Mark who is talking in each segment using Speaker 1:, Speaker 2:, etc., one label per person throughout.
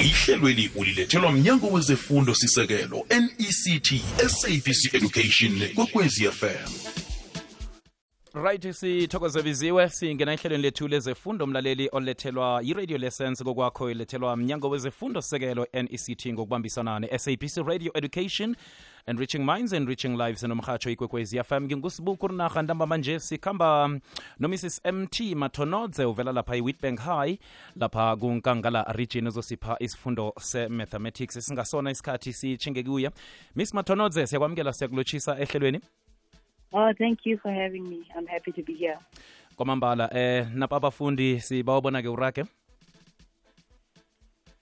Speaker 1: ihlelweli ulilethelwa mnyango wezefundo sisekelo nect sabc education kwekwezi fm
Speaker 2: right sithokoze biziwe singena ehlelweni lethu lezefundo. Mlaleli olethelwa yi-radio lessons kokwakho ilethelwa mnyango wezefundo sekelo nect ngokubambisana ne-sabc radio education enriching minds enriching lives nomrhatsho ikwekwezi fm ngingusibuku rinarha ntamba manje sikhamba nomrs mt mathonodze uvela lapha i-witbank high lapha kunkangala region uzosipha isifundo se-mathematics. Singasona isikhathi sitshinge miss mathonodze siyakwamukela siyakulotshisa ehlelweni
Speaker 3: Oh, thank you for having me. I'm happy to be here.
Speaker 2: kwamambala eh napa abafundi sibawabona-ke urage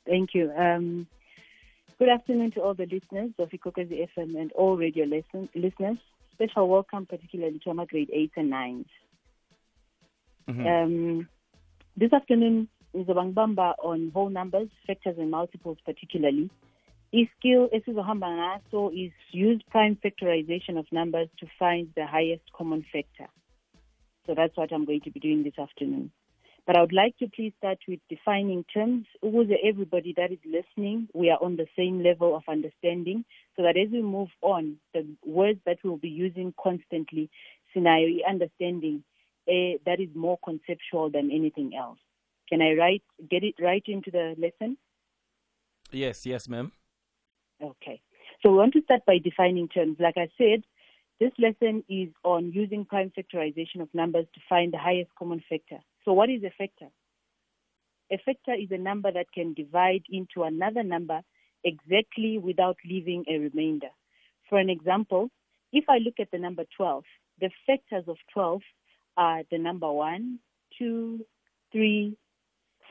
Speaker 3: Thank you. Um, good afternoon to all the listeners of Ikwekwezi FM and all radio listen- listeners. Special welcome, particularly to our grade 8 and 9s. Um, this afternoon is a on whole numbers, factors, and multiples, particularly. Iskill esizohamba ngaso is use prime factorization of numbers to find the highest common factor. So that's what I'm going to be doing this afternoon. But I would like to please start with defining terms. Ukuze everybody that is listening, we are on the same level of understanding so that as we move on, the words that we'll be using constantly, scenario understanding, eh, that is more conceptual than anything else. Can I write, get it right into the lesson?
Speaker 2: yes yes ma'am
Speaker 3: Okay. So we want to start by defining terms. Like I said, this lesson is on using prime factorization of numbers to find the highest common factor. So what is a factor? A factor is a number that can divide into another number exactly without leaving a remainder. For an example, if I look at the number 12, the factors of 12 are the number 1, 2, 3,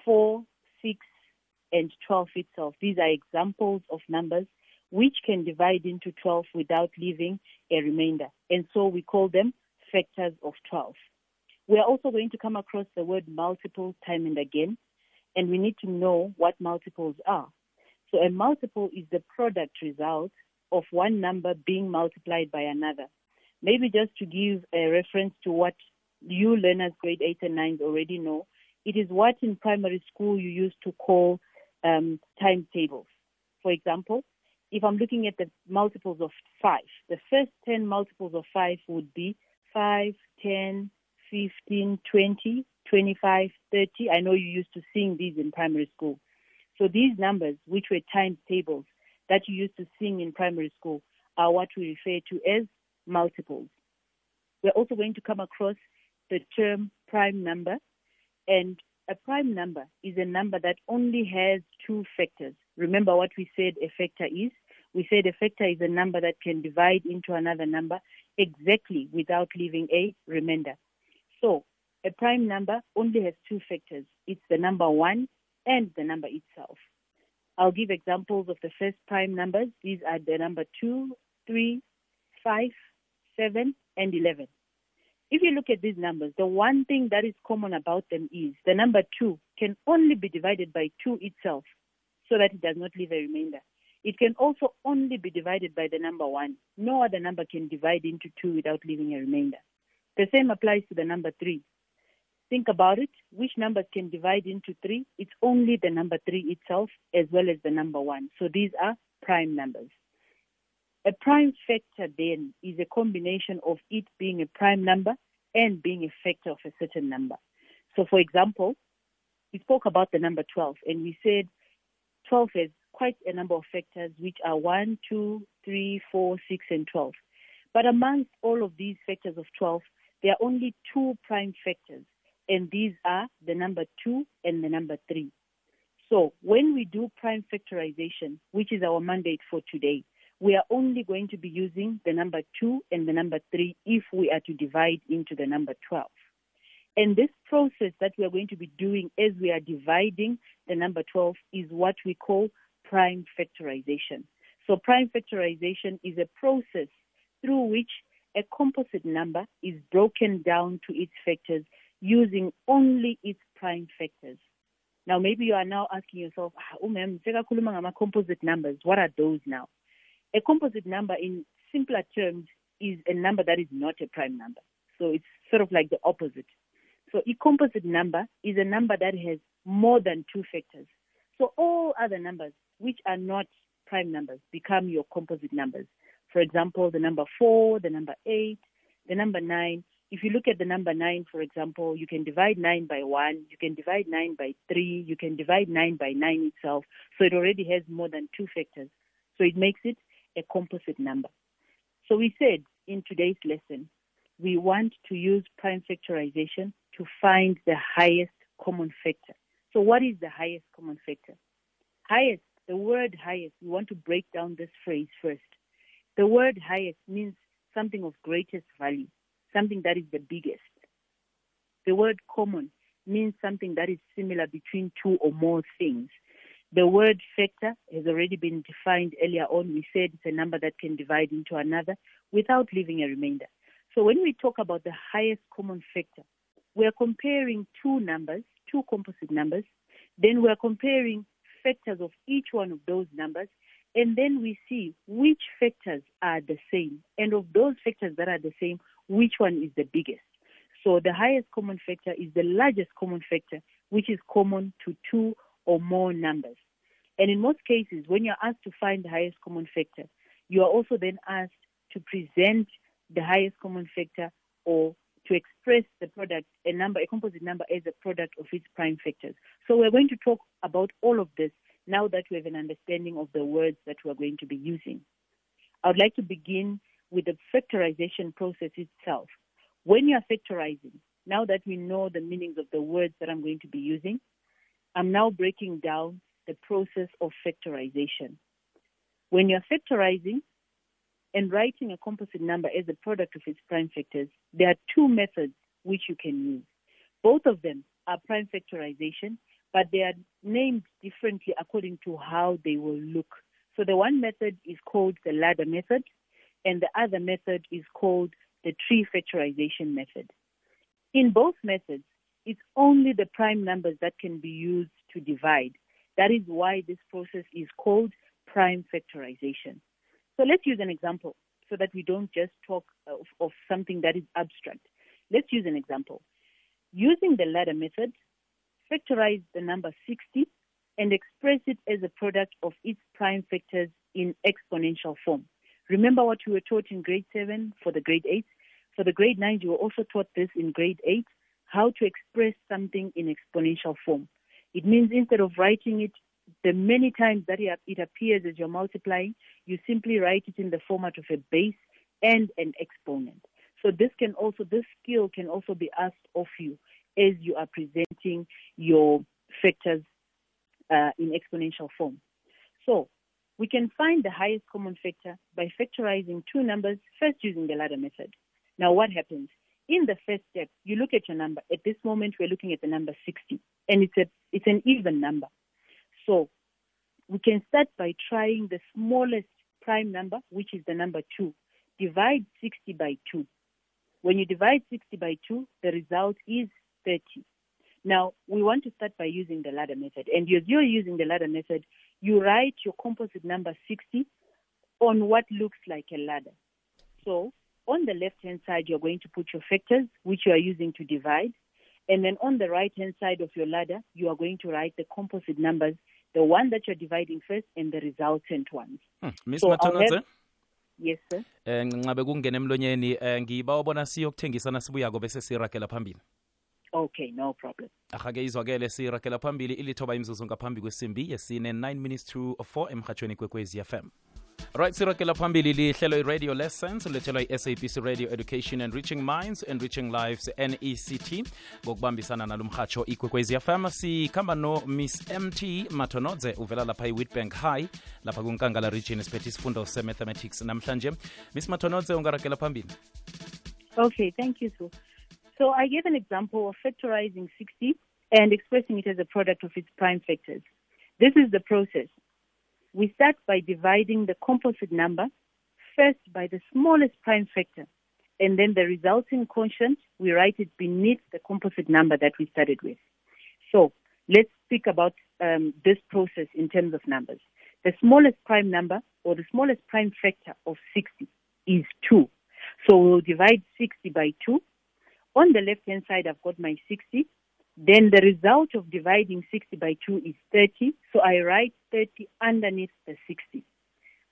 Speaker 3: 4, 6, and 12 itself. These are examples of numbers which can divide into 12 without leaving a remainder. And so we call them factors of 12. We are also going to come across the word multiple time and again, and we need to know what multiples are. So a multiple is the product result of one number being multiplied by another. Maybe just to give a reference to what you learners grade 8 and 9 already know, it is what in primary school you used to call um, timetables. For example, if I'm looking at the multiples of 5, the first 10 multiples of 5 would be 5, 10, 15, 20, 25, 30. I know you used to sing these in primary school. So these numbers, which were times tables that you used to sing in primary school, are what we refer to as multiples. We're also going to come across the term prime number, and a prime number is a number that only has two factors. Remember what we said a factor is? We said a factor is a number that can divide into another number exactly without leaving a remainder. So a prime number only has two factors. It's the number one and the number itself. I'll give examples of the first prime numbers. These are the number two, three, five, seven, and 11. If you look at these numbers, the one thing that is common about them is the number 2 can only be divided by 2 itself so that it does not leave a remainder. It can also only be divided by the number 1. No other number can divide into 2 without leaving a remainder. The same applies to the number 3. Think about it. Which numbers can divide into 3? It's only the number 3 itself as well as the number 1. So these are prime numbers. A prime factor then is a combination of it being a prime number and being a factor of a certain number. So, for example, we spoke about the number 12 and we said 12 has quite a number of factors, which are 1, 2, 3, 4, 6, and 12. But amongst all of these factors of 12, there are only two prime factors, and these are the number 2 and the number 3. So, when we do prime factorization, which is our mandate for today, we are only going to be using the number 2 and the number 3 if we are to divide into the number 12. And this process that we are going to be doing as we are dividing the number 12 is what we call prime factorization. So, prime factorization is a process through which a composite number is broken down to its factors using only its prime factors. Now, maybe you are now asking yourself, ah, umem, sekakhuluma ngama-composite numbers. What are those now? A composite number, in simpler terms, is a number that is not a prime number. So it's sort of like the opposite. So a composite number is a number that has more than two factors. So all other numbers which are not prime numbers become your composite numbers. For example, the number 4, the number 8, the number 9. If you look at the number 9, for example, you can divide 9 by 1, you can divide 9 by 3, you can divide 9 by 9 itself. So it already has more than two factors. So it makes it a composite number. So we said in today's lesson, we want to use prime factorization to find the highest common factor. So what is the highest common factor? Highest, the word highest, we want to break down this phrase first. The word highest means something of greatest value, something that is the biggest. The word common means something that is similar between two or more things. The word factor has already been defined earlier on. We said it's a number that can divide into another without leaving a remainder. So when we talk about the highest common factor, we're comparing two numbers, two composite numbers, then we're comparing factors of each one of those numbers, and then we see which factors are the same. And of those factors that are the same, which one is the biggest? So the highest common factor is the largest common factor, which is common to two or more numbers. And in most cases, when you're asked to find the highest common factor, you are also then asked to present the highest common factor or to express the product, a number, a composite number as a product of its prime factors. So we're going to talk about all of this now that we have an understanding of the words that we're going to be using. I would like to begin with the factorization process itself. When you're factorizing, now that we know the meanings of the words that I'm going to be using, I'm now breaking down the process of factorization. When you're factorizing and writing a composite number as a product of its prime factors, there are two methods which you can use. Both of them are prime factorization, but they are named differently according to how they will look. So the one method is called the ladder method, and the other method is called the tree factorization method. In both methods, it's only the prime numbers that can be used to divide. That is why this process is called prime factorization. So let's use an example so that we don't just talk of, of something that is abstract. Let's use an example. Using the ladder method, factorize the number 60 and express it as a product of its prime factors in exponential form. Remember what you were taught in grade 7 for the grade 8? For the grade 9, you were also taught this in grade 8 how to express something in exponential form. It means instead of writing it the many times that it appears as you're multiplying, you simply write it in the format of a base and an exponent. So this can also, this skill can also be asked of you as you are presenting your factors uh, in exponential form. So we can find the highest common factor by factorizing two numbers, first using the ladder method. Now what happens? In the first step, you look at your number. At this moment, we're looking at the number 60, and it's a it's an even number. So we can start by trying the smallest prime number, which is the number 2. Divide 60 by 2. When you divide 60 by 2, the result is 30. Now, we want to start by using the ladder method. And as you're using the ladder method, you write your composite number 60 on what looks like a ladder. So on the left hand side, you're going to put your factors, which you are using to divide. And then on the right hand side of your ladder, you are going to write the composite numbers, the one that you're dividing first and the resultant ones.
Speaker 2: Hmm. Miss
Speaker 3: So I'll
Speaker 2: Matonodze,
Speaker 3: have- Yes, sir.
Speaker 2: eh ngincabe kungena emlonyeni eh ngiba ubona siyokuthengisana sibuyako bese siragela phambili.
Speaker 3: Okay, no problem.
Speaker 2: ahake izwakele siragela phambili ilithoba imzuzu ngaphambi kwesimbi yesine 9 minutes to 4 emhatshweni kwekwezi fm right siragela phambili lihlelo i-radio lessons ulethelwa i-sabc radio education and reaching minds and reaching lives nect ngokubambisana nalo mhatsho ikwekwezi fm sikhamba no miss mt matonodze uvela lapha i-witbank high lapha kunkangala region siphethe isifundo se-mathematics namhlanje miss matonodze ungarakela phambili
Speaker 3: Okay, thank you, so So I gave an example of factorizing 60 and expressing it as a product of its prime factors. This is the process. We start by dividing the composite number first by the smallest prime factor, and then the resulting quotient, we write it beneath the composite number that we started with. So let's speak about um, this process in terms of numbers. The smallest prime number or the smallest prime factor of 60 is 2. So we'll divide 60 by 2. On the left hand side, I've got my 60. Then the result of dividing 60 by 2 is 30. So I write 30 underneath the 60.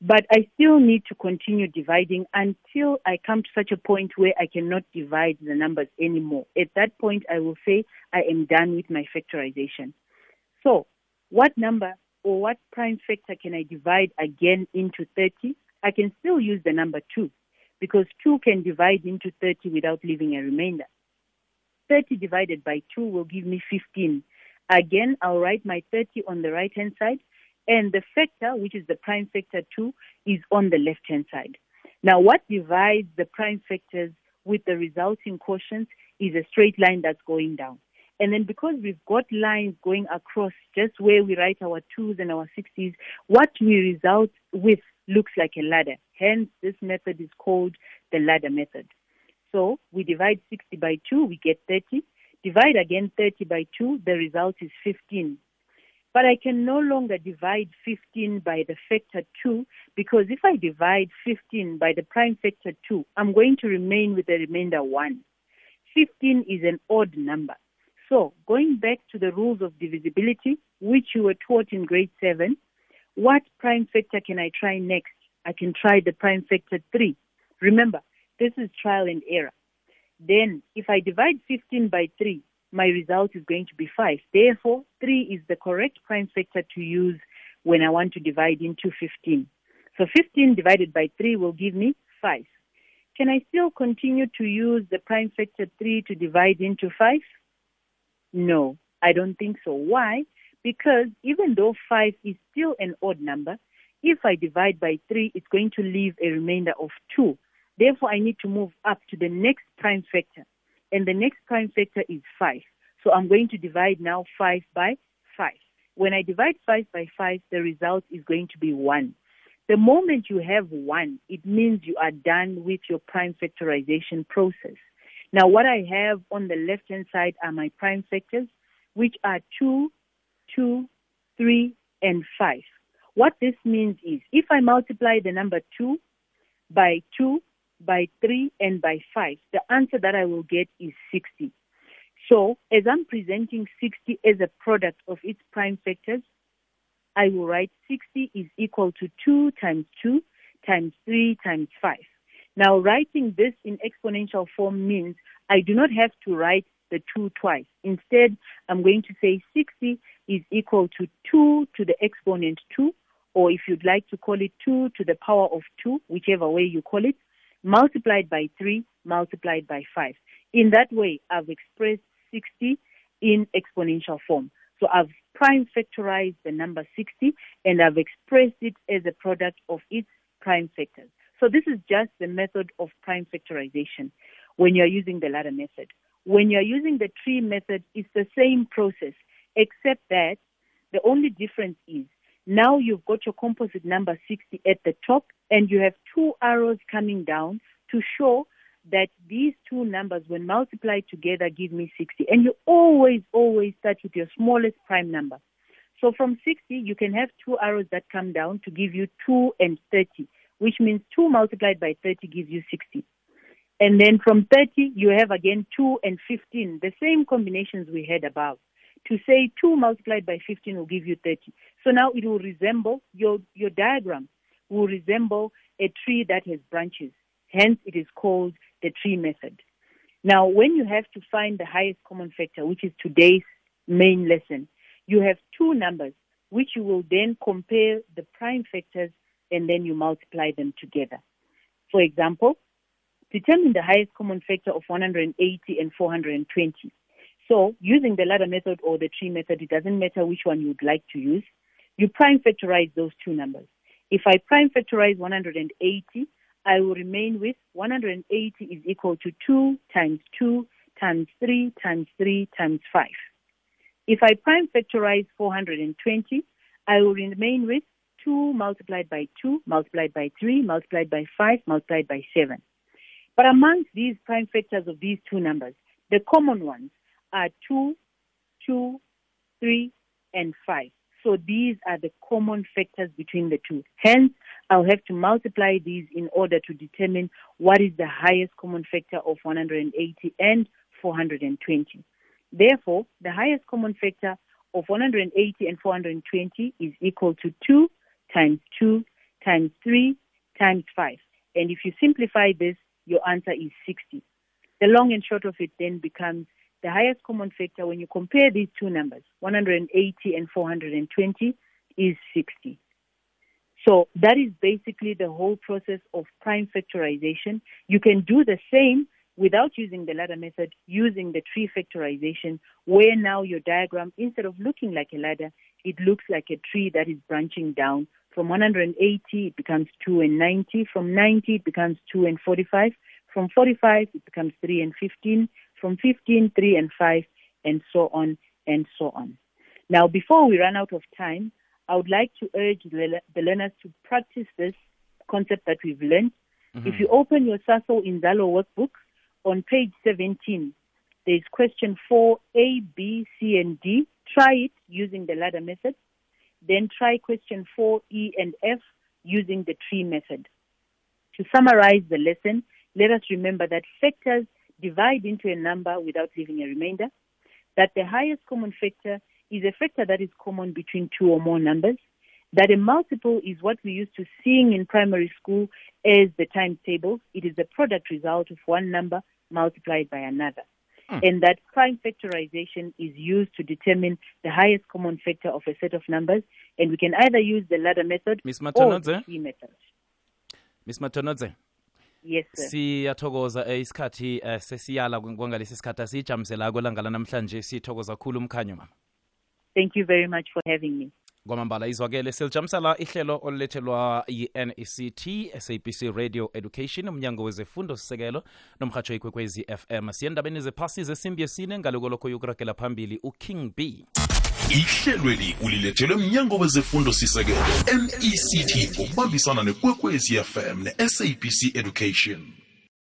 Speaker 3: But I still need to continue dividing until I come to such a point where I cannot divide the numbers anymore. At that point, I will say I am done with my factorization. So, what number or what prime factor can I divide again into 30? I can still use the number 2 because 2 can divide into 30 without leaving a remainder. 30 divided by 2 will give me 15. Again, I'll write my 30 on the right hand side and the factor, which is the prime factor 2, is on the left hand side. Now, what divides the prime factors with the resulting quotients is a straight line that's going down. And then because we've got lines going across just where we write our twos and our sixties, what we result with looks like a ladder. Hence, this method is called the ladder method. So we divide 60 by 2, we get 30. Divide again 30 by 2, the result is 15. But I can no longer divide 15 by the factor 2 because if I divide 15 by the prime factor 2, I'm going to remain with the remainder 1. 15 is an odd number. So, going back to the rules of divisibility, which you were taught in grade 7, what prime factor can I try next? I can try the prime factor 3. Remember, this is trial and error. Then, if I divide 15 by 3, my result is going to be 5. Therefore, 3 is the correct prime factor to use when I want to divide into 15. So 15 divided by 3 will give me 5. Can I still continue to use the prime factor 3 to divide into 5? No, I don't think so. Why? Because even though 5 is still an odd number, if I divide by 3, it's going to leave a remainder of 2. Therefore, I need to move up to the next prime factor and the next prime factor is 5. So I'm going to divide now 5 by 5. When I divide 5 by 5, the result is going to be 1. The moment you have 1, it means you are done with your prime factorization process. Now, what I have on the left hand side are my prime factors, which are 2, 2, 3, and 5. What this means is if I multiply the number 2 by 2, by 3, and by 5, the answer that I will get is 60. So, as I'm presenting 60 as a product of its prime factors, I will write 60 is equal to 2 times 2 times 3 times 5. Now, writing this in exponential form means I do not have to write the 2 twice. Instead, I'm going to say 60 is equal to 2 to the exponent 2, or if you'd like to call it 2 to the power of 2, whichever way you call it, multiplied by 3 multiplied by 5. In that way, I've expressed 60 in exponential form. So I've prime factorized the number 60 and I've expressed it as a product of its prime factors. So this is just the method of prime factorization when you're using the ladder method. When you're using the tree method, it's the same process, except that the only difference is now you've got your composite number 60 at the top and you have two arrows coming down to show that these two numbers, when multiplied together, give me 60. And you always, always start with your smallest prime number. So from 60, you can have two arrows that come down to give you 2 and 30, which means 2 multiplied by 30 gives you 60. And then from 30, you have again 2 and 15, the same combinations we had above. To say 2 multiplied by 15 will give you 30. So now it will resemble, your, your diagram will resemble a tree that has branches. Hence, it is called the tree method. Now, when you have to find the highest common factor, which is today's main lesson, you have two numbers, which you will then compare the prime factors and then you multiply them together. For example, determine the highest common factor of 180 and 420. So, using the ladder method or the tree method, it doesn't matter which one you'd like to use. You prime factorize those two numbers. If I prime factorize 180, I will remain with 180 is equal to 2 times 2 times 3 times 3 times 5. If I prime factorize 420, I will remain with 2 multiplied by 2 multiplied by 3 multiplied by 5 multiplied by 7. But amongst these prime factors of these two numbers, the common ones are 2, 2, 3, and 5. So these are the common factors between the two. Hence, I'll have to multiply these in order to determine what is the highest common factor of 180 and 420. Therefore, the highest common factor of 180 and 420 is equal to 2 times 2 times 3 times 5. And if you simplify this, your answer is 60. The long and short of it then becomes the highest common factor when you compare these two numbers, 180 and 420, is 60. So that is basically the whole process of prime factorization. You can do the same without using the ladder method, using the tree factorization, where now your diagram, instead of looking like a ladder, it looks like a tree that is branching down. From 180, it becomes 2 and 90. From 90, it becomes 2 and 45. From 45, it becomes 3 and 15. From 15, 3 and 5, and so on and so on. Now, before we run out of time, I would like to urge the learners to practice this concept that we've learned. Mm-hmm. If you open your Sasol Inzalo workbook on page 17, there's question 4, A, B, C, and D. Try it using the ladder method. Then try question 4, E, and F using the tree method. To summarize the lesson, let us remember that factors divide into a number without leaving a remainder, that the highest common factor is a factor that is common between two or more numbers, that a multiple is what we used to seeing in primary school as the times table. It is the product result of one number multiplied by another. Hmm. And that prime factorization is used to determine the highest common factor of a set of numbers. And we can either use the ladder method
Speaker 2: Miss
Speaker 3: or the tree method.
Speaker 2: miss matonodze
Speaker 3: Yes, sir.
Speaker 2: siyathokoza eh, isikhathi eh, sesiyala kwangalesi sikhathi asiyijamisela kwelangala namhlanje sithokoza khulu umkhanyo mama
Speaker 3: Thank you very much for having me.
Speaker 2: kwamambala izwakele silijamisela ihlelo olulethelwa yi-nect sabc radio education umnyango wezefundo sisekelo nomhatsho ikwekwezi fm siye endabeni zephasi zesimbi esine ngaloko lokho yokuragela phambili uking b
Speaker 1: ihlelweli ulilethelwe mnyango wezefundo sisekelo nect ngokubambisana nekwekwezi fm ne-sabc education